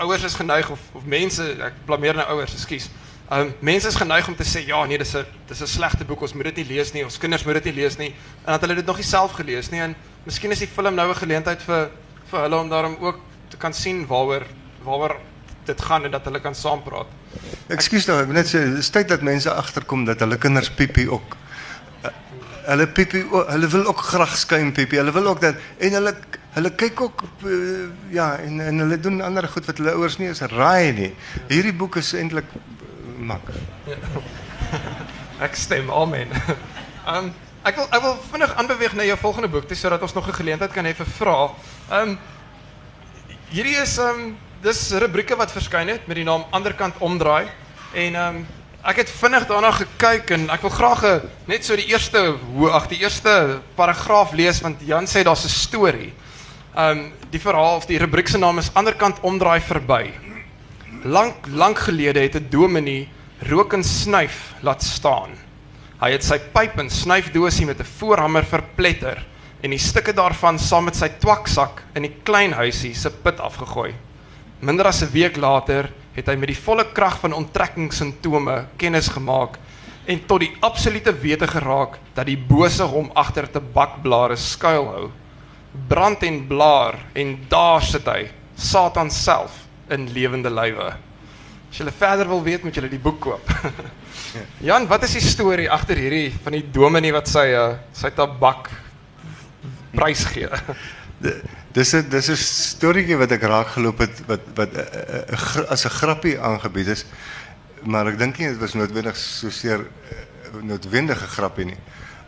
ouers is geneig of of mense, ek blameer nou ouers, ekskuus. Um mense is geneig om te sê ja, nee, dis 'n dis 'n slegte boek, ons moet dit nie lees nie, ons kinders moet dit nie lees nie. En dat hulle dit nog nie self gelees nie en miskien is die film nou 'n geleentheid vir vir hulle om daarom ook te kan sien waaroor waaroor dit gaan en dat hulle kan saampraat. Ekskuus nou, net sê, dis tyd dat mense agterkom dat hulle kinders piepie ook uh, hulle piepie hulle wil ook graag skuim piepie. Hulle wil ook dat en hulle hulle kyk ook uh, ja en en hulle doen ander goed wat hulle ouers nie is raai nie. Hierdie boek is eintlik mak. Ja. ek stem amen. Um ek wil ek wil vinnig aanbeweeg na jou volgende boek, dis sodat ons nog 'n geleentheid kan hê vir vrae. Um hierdie is um dis rubrieke wat verskyn het met die naam Anderkant omdraai en um ek het vinnig daarna gekyk en ek wil graag net so die eerste ag die eerste paragraaf lees want Jan sê daar's 'n storie. Um die verhaal of die rubriek se naam is Anderkant omdraai verby. Lank lank gelede het 'n dominee rook en snuif laat staan. Hy het sy pyp en snuifdosie met 'n voorhamer verpletter en die stukke daarvan saam met sy twaksak in die klein huisie se put afgegooi. Minder as 'n week later het hy met die volle krag van onttrekkingssimptome kennis gemaak en tot die absolute wete geraak dat die bose hom agter tabakblare skuilhou. Brand en blaar en daar sit hy, Satan self in lewende lywe. As jy verder wil weet, moet jy die boek koop. Jan, wat is die storie agter hierdie van die dominee wat sy uh, sy tabak prys gee? Dis 'n dis 'n storieetjie wat ek raak geloop het wat wat uh, uh, gr- as 'n grappie aangebied is. Maar ek dink nie dit was noodwendig so seer noodwendige grappie nie.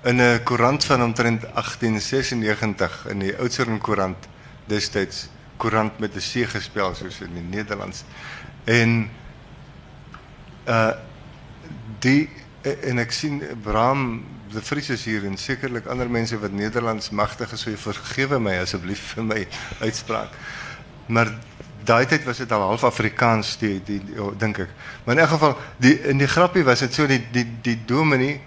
In 'n koerant van omtrent 1896 in die Oudtshoorn koerant destyds koerant met 'n C gespel soos in die Nederlands. En uh die en ek sien Bram de Vries is hier en sekerlik ander mense wat Nederlands magtig is, so vergewe my asseblief vir my uitspraak. Maar daai tyd was dit al half Afrikaans die die, die oh, dink ek. Maar in elk geval die in die grappie was dit so die die die dominee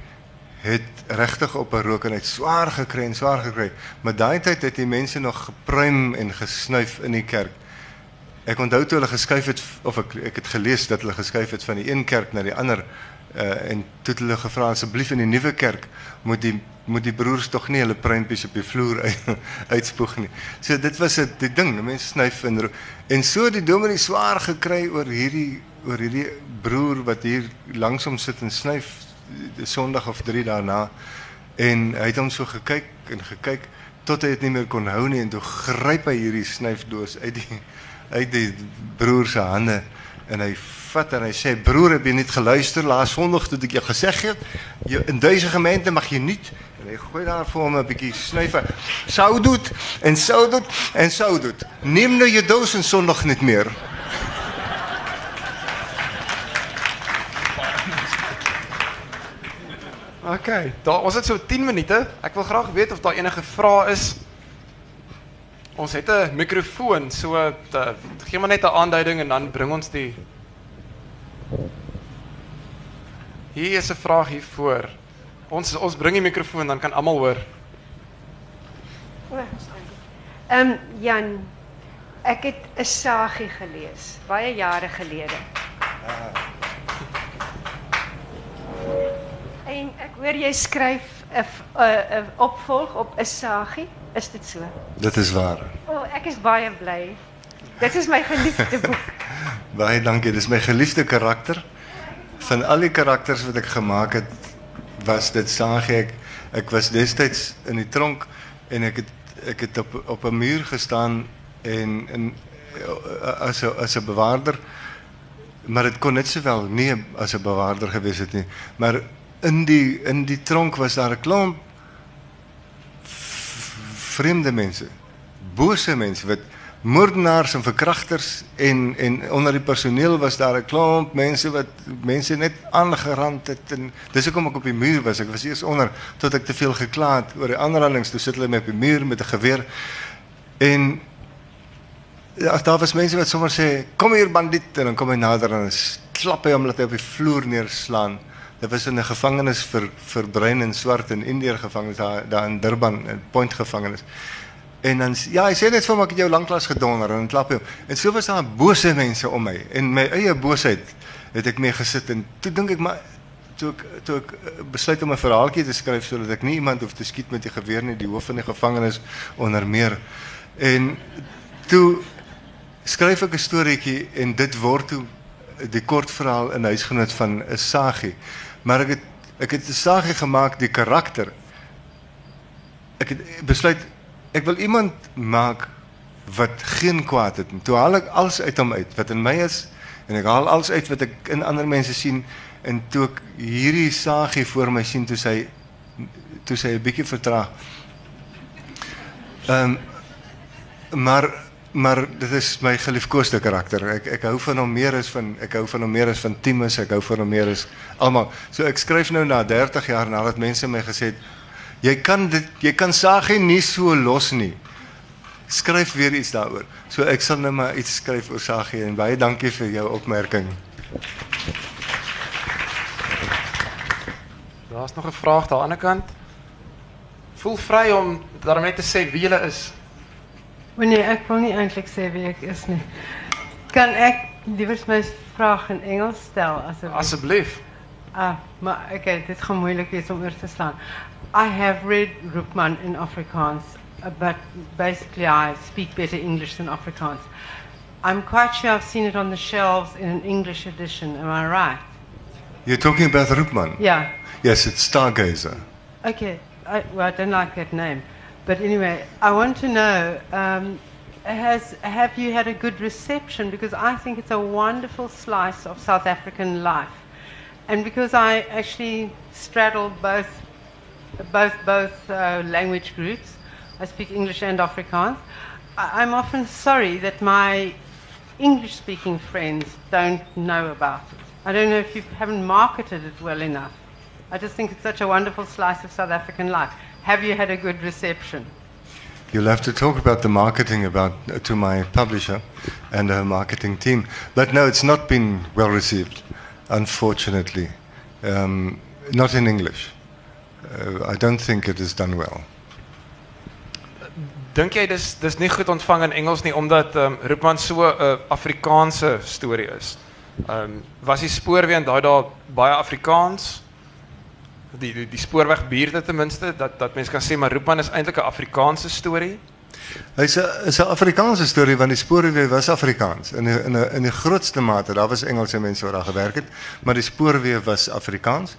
het regtig op 'n rook en hy swaar gekry en swaar gekry. Maar daai tyd het die mense nog gepruim en gesnuif in die kerk. Ek onthou toe hulle geskuif het of ek ek het gelees dat hulle geskuif het van die een kerk na die ander uh, en toe hulle gevra asseblief in die nuwe kerk moet die moet die broers tog nie hulle pruimpies op die vloer uit, uitspoeg nie. So dit was 'n die ding, mense snuif en ro- en so het die dominee swaar gekry oor hierdie oor hierdie broer wat hier langsom sit en snuif die Sondag of 3 daarna en hy het hom so gekyk en gekyk tot hy dit nie meer kon hou nie en toe gryp hy hierdie snuifdoos uit die uit die broer se hande en hy vat en hy sê broer heb jy niet geluister laas Sondag toe ek jou gesê het jy in deze gemeente mag jy nie en hy gooi daar vir hom 'n bietjie snuif sou doet en sou doet en sou doet neem nou jou doos en Sondag niet meer OK, daar was dit so 10 minute. Ek wil graag weet of daar enige vrae is. Ons het 'n mikrofoon, so uh, gee maar net 'n aanduiding en dan bring ons die Hier is 'n vraag hier voor. Ons ons bring die mikrofoon dan kan almal hoor. Ehm um, Jan, ek het 'n sagie gelees baie jare gelede. En ek hoor jy skryf 'n f- 'n 'n opvolg op 'n sagie. Is dit so? dit is waar O, oh, ek is baie bly. Dit is my geliefde boek. Baie dankie. Dis my geliefde karakter. Van al die karakters wat ek gemaak het was dit Sagie ek ek was destyds in die tronk en ek het ek het op op muur gestaan en in as 'n bewaarder. Maar dit kon net sowel nie as 'n bewaarder gewees het maar in die in die tronk was daar 'n klomp vreemde mense bose mense wat moordenaars en verkragters en en onder die personeel was daar 'n klomp mense wat mense net aangerand het en dis hoekom ek op die muur was. Ek was eers onder tot ek te veel gekla het oor die aanrandings. Toe sit hulle met op die muur met 'n geweer en ja, daar was mense wat sommer sê kom hier bandiet en dan kom hy nader en klap hy hom laat hy op die vloer neerslaan. Dit was in 'n gevangenis vir vir bruin en swart in Indië gevangenis daar daar in Durban 'n point gevangenis En dan ja, hy sê net vir my ek het jou lanklaas gedonder en klap hom. En so was daar bose mense om my en my eie boosheid het ek mee gesit en toe dink ek maar toe ek toe ek eh, besluit om 'n verhaaltjie te skryf sodat ek nie iemand hoef te skiet met die geweer nie, die hoof van die gevangenis onder meer. En toe skryf ek 'n storieetjie en dit word toe die kortverhaal in huisgenoot van 'n sagie. Maar ek het ek het 'n sagie gemaak die karakter ek het besluit ek wil iemand maak wat geen kwaad het nie. Toe haal ek alles uit hom uit wat in my is en ek haal alles uit wat ek in ander mense sien en toe ek hierdie sagie voor my sien toe sy toe sy 'n bietjie vertraag. Ehm maar maar dit is my geliefkoeste karakter. Ek ek hou van hom meer as van ek hou van hom meer as van Timus, ek hou van hom meer as almal. So ek skryf nou na 30 jaar nadat mense my gesê het jy kan dit jy kan Sagie nie so los nie. Skryf weer iets daaroor. So ek sal nou maar iets skryf oor Sagie en baie dankie vir jou opmerking. Daar's nog 'n vraag daar aan die ander kant. Voel vry om daarom net te sê wie jy is. Maar nee, ek wil nie eintlik sê wie ek is nie. Kan ek liewer my vraag in Engels stel asseblief? Asseblief. Ah, maar okay, dit gaan moeilik wees om oor te slaan. I have read Roepman in Afrikaans, uh, but basically I speak better English than Afrikaans. I'm quite sure I've seen it on the shelves in an English edition. Am I right? You're talking about Roopman? Yeah. Yes, it's Stargazer. Okay. I, well, I don't like that name. But anyway, I want to know um, has, have you had a good reception? Because I think it's a wonderful slice of South African life. And because I actually straddle both, both, both uh, language groups, I speak English and Afrikaans, I, I'm often sorry that my English speaking friends don't know about it. I don't know if you haven't marketed it well enough. I just think it's such a wonderful slice of South African life. Have you had a good reception? You'll have to talk about the marketing about uh, to my publisher and her marketing team. But no, it's not been well received, unfortunately. Um, not in English. Uh, I don't think it is done well. Dink jy dis dis nie goed ontvang in Engels nie omdat ehm um, Roepman so 'n uh, Afrikaanse storie is. Ehm um, was die spoorweë daai daar baie Afrikaans? Die die, die spoorweg buurte ten minste dat dat mense kan sê maar Roepman is eintlik 'n Afrikaanse storie. Hy's 'n is 'n Afrikaanse storie want die spoorweë was Afrikaans in 'n in 'n in die grootste mate. Daar was Engelse mense wat daar gewerk het, maar die spoorweë was Afrikaans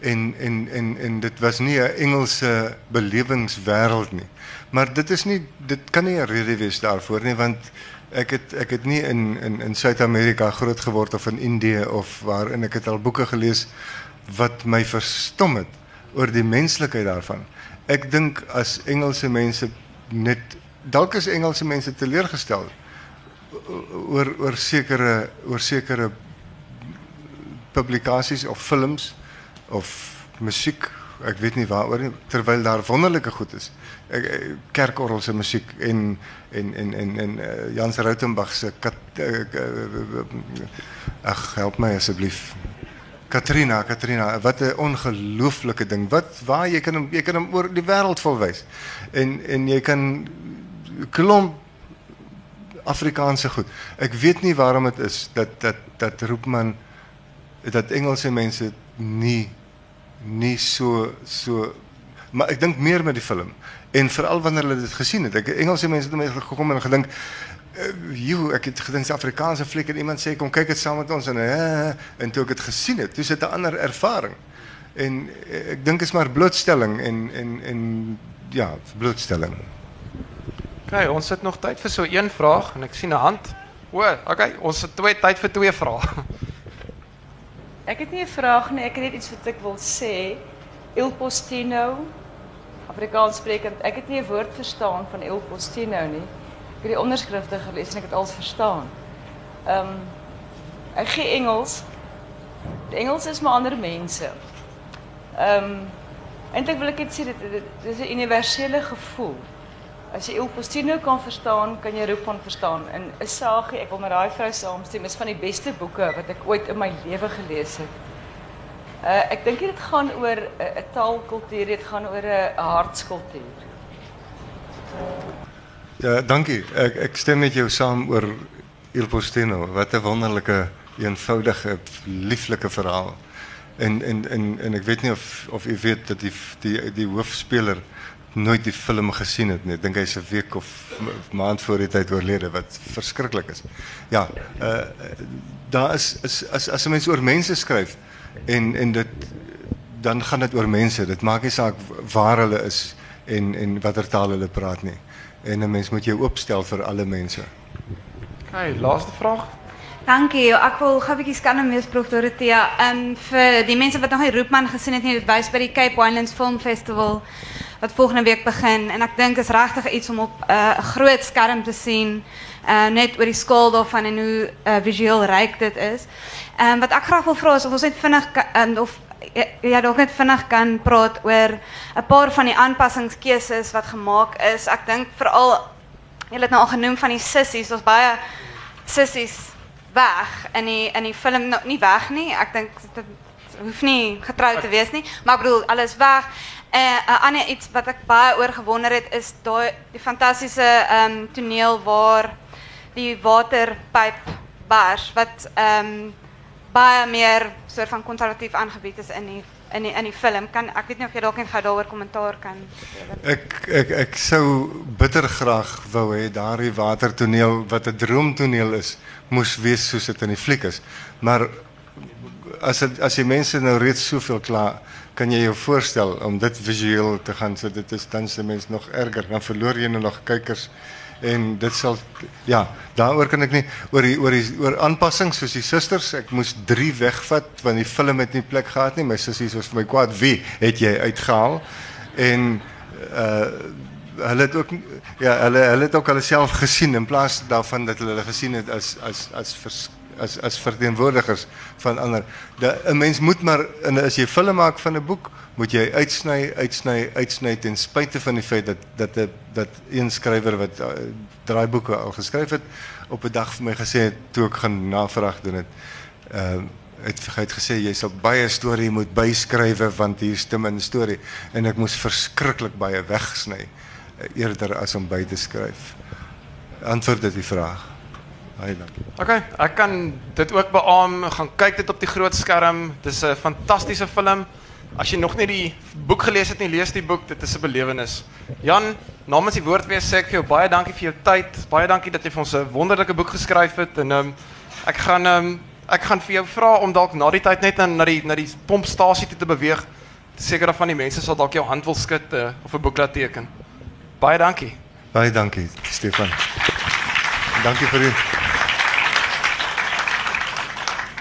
en en en en dit was nie 'n Engelse belewingswêreld nie. Maar dit is nie dit kan nie 'n rede wees daarvoor nie want ek het ek het nie in in in Suid-Amerika groot geword of in Indië of waarin ek het al boeke gelees wat my verstom het oor die daarvan. Ek dink as Engelse mense net dalk is Engelse mense teleurgestel oor oor sekere oor of films of muziek, ik weet niet waar. terwijl daar wonderlijke goed is. Eh, Kerkorrelse muziek in en, en, en, en Jans Ruitenbachse. Eh, eh, ach help mij alsjeblieft. Katrina, Katrina, wat een ongelooflijke ding. Wat, waar, je kan hem, je kan hem over de wereld vol wijzen. En, en je kan klomp Afrikaanse goed. Ik weet niet waarom het is dat, dat, dat roept men, dat Engelse mensen niet nie so so maar ek dink meer met die film. En veral wanneer hulle dit gesien het. Ek Engelse mense het my gekom en gedink uh, joe ek het gedink se Afrikaanse fliek en iemand sê kom kyk dit saam met ons. En uh, en toe ek dit gesien het dis 'n ander ervaring. En uh, ek dink is maar blootstelling en en en ja blootstelling. OK ons het nog tyd vir so een vraag en ek sien 'n hand. O OK ons het tyd vir twee vrae Ek het nie 'n vraag nie, ek het iets wat ek wil sê. Il Postino, Afrikaans sprekend. Ek het nie 'n woord verstaan van Il Postino nie. Ek het die onderskrifte gelees en ek het alles verstaan. Ehm um, Engels. Die Engels is maar ander mense. Ehm um, eintlik wil ek net sê dit is 'n universele gevoel. As jy Il Postino kan verstaan, kan jy van verstaan. En Isagie, ek wil met daai vrou saamstem, is van die beste boeke wat ek ooit in my lewe gelees het. Uh ek dink dit gaan oor 'n taalkultuur, dit gaan oor 'n hartskultuur. Ja, dankie. Ek ek stem met jou saam oor Il Postino. Wat 'n wonderlike, eenvoudige, lieflike verhaal. En en en ek weet nie of of u weet dat die die die nooit die film gesien het nie. Ek dink hy's 'n week of maand voor die tyd oorlede wat verskriklik is. Ja, uh daar is is as as 'n mens oor mense skryf en en dit dan gaan dit oor mense. Dit maak nie saak waar hulle is en en watter taal hulle praat nie. En 'n mens moet jou oopstel vir alle mense. OK, laaste vraag. Dankie. Ek wil gou 'n bietjie skanne mees prof Dorothea. Ehm um, vir die mense wat nog nie Roepman gesien het nie, dit wys by die Cape Winelands Film Festival wat volgende week begin en ek dink is regtig iets om op 'n uh, groot skerm te sien. Uh net oor die skaal daarvan en hoe uh, visueel ryk dit is. Ehm um, wat ek graag wil vra is of ons net vinnig kan, of ja, dalk net vinnig kan praat oor 'n paar van die aanpassingskeuses wat gemaak is. Ek dink veral julle het nou al genoem van die sissies, ons baie sissies weg in die in die film nou, nie weg nie. Ek dink dit hoef nie getrou te wees nie, maar ek bedoel alles weg. En uh, ander iets wat ek baie oor gewonder het is daai die fantastiese ehm um, toneel waar die waterpyp bars wat ehm um, baie meer soort van konservatief aangebied is in die in die in die film. Kan ek weet nie of jy dalk net gou daaroor kommentaar kan. Ek ek ek sou bitter graag wou hê daardie watertoneel wat 'n droomtoneel is, moes wees soos dit in die fliek is. Maar as het, as jy mense nou reeds soveel kla, kan jy jou voorstel om dit visueel te gaan so dit is dan se mens nog erger, dan verloor nou nog kykers en dit sal ja, daaroor kan ek nie oor die oor die oor aanpassings soos die susters, ek moes 3 wegvat want die film het nie plek gehad nie. My sussie was vir my kwaad, "Wie het jy uitgehaal?" En uh hulle het ook ja, hulle hulle het ook self gesien in plaas daarvan dat hulle hulle gesien het as as as vers, as as verteenwoordigers van ander. 'n Mens moet maar in as jy film maak van 'n boek, moet jy uitsny, uitsny, uitsny ten spyte van die feit dat dat 'n dat een skrywer wat uh, draaiboeke al geskryf het op 'n dag vir my gesê het toe ek gaan navraag doen het. Ehm uh, het het gesê jy sal baie storie moet byskrywe want hier stem in storie en ek moes verskriklik baie wegsny eerder as om by te skryf. Antwoord dit die vraag. Baie dankie. Okay, ek kan dit ook beamoen. Gaan kyk dit op die groot skerm. Dis 'n fantastiese film. As jy nog nie die boek gelees het nie, lees die boek. Dit is 'n belewenis. Jan, namens die woordwees sê ek vir jou baie dankie vir jou tyd. Baie dankie dat jy vir ons 'n wonderlike boek geskryf het en ehm um, ek gaan ehm um, ek gaan vir jou vra om dalk na die tyd net na die na die pompstasie toe te beweeg. Seker van die mense sal dalk jou hand wil skud uh, of 'n boek laat teken. Baie dankie. Baie dankie, Stefan. Dankie vir u.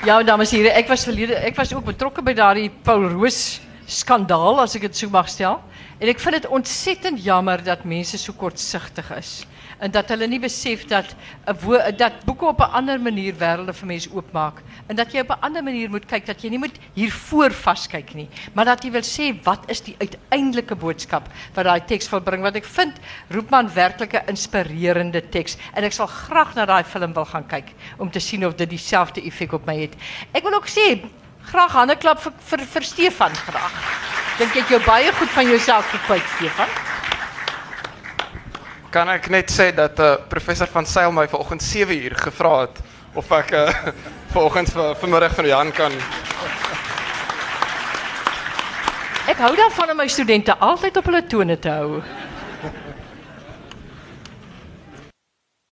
Ja, dames en heren, ik was, ik was ook betrokken bij daardie Paul Roos skandaal, als ik het zo mag stellen. En ik vind het ontzettend jammer dat mensen zo kortzichtig is. En dat hulle nie besef dat, 'n wo- dat boeken op een andere manier werelden voor mensen oopmaak. En dat je op een andere manier moet kijken, dat je niet moet hiervoor vastkijken nie. Maar dat je wil sê, wat is die uiteindelijke boodschap wat die tekst wil brengen. Want ik vind Roepman werkelijk een inspirerende tekst. En ik zal graag naar die film wil gaan kijken, om te zien of dit diezelfde effect op mij heeft. Ik wil ook sê, graag hande klap vir, vir, vir Stefan graag. Dink ek jou baie goed van jouself gekwyt Stefan. Kan ek net sê dat uh, professor van Sail my vanoggend 7 uur gevra het of ek uh, vir vanmiddag van Jan kan Ek hou daarvan om my studente altyd op hulle tone te hou.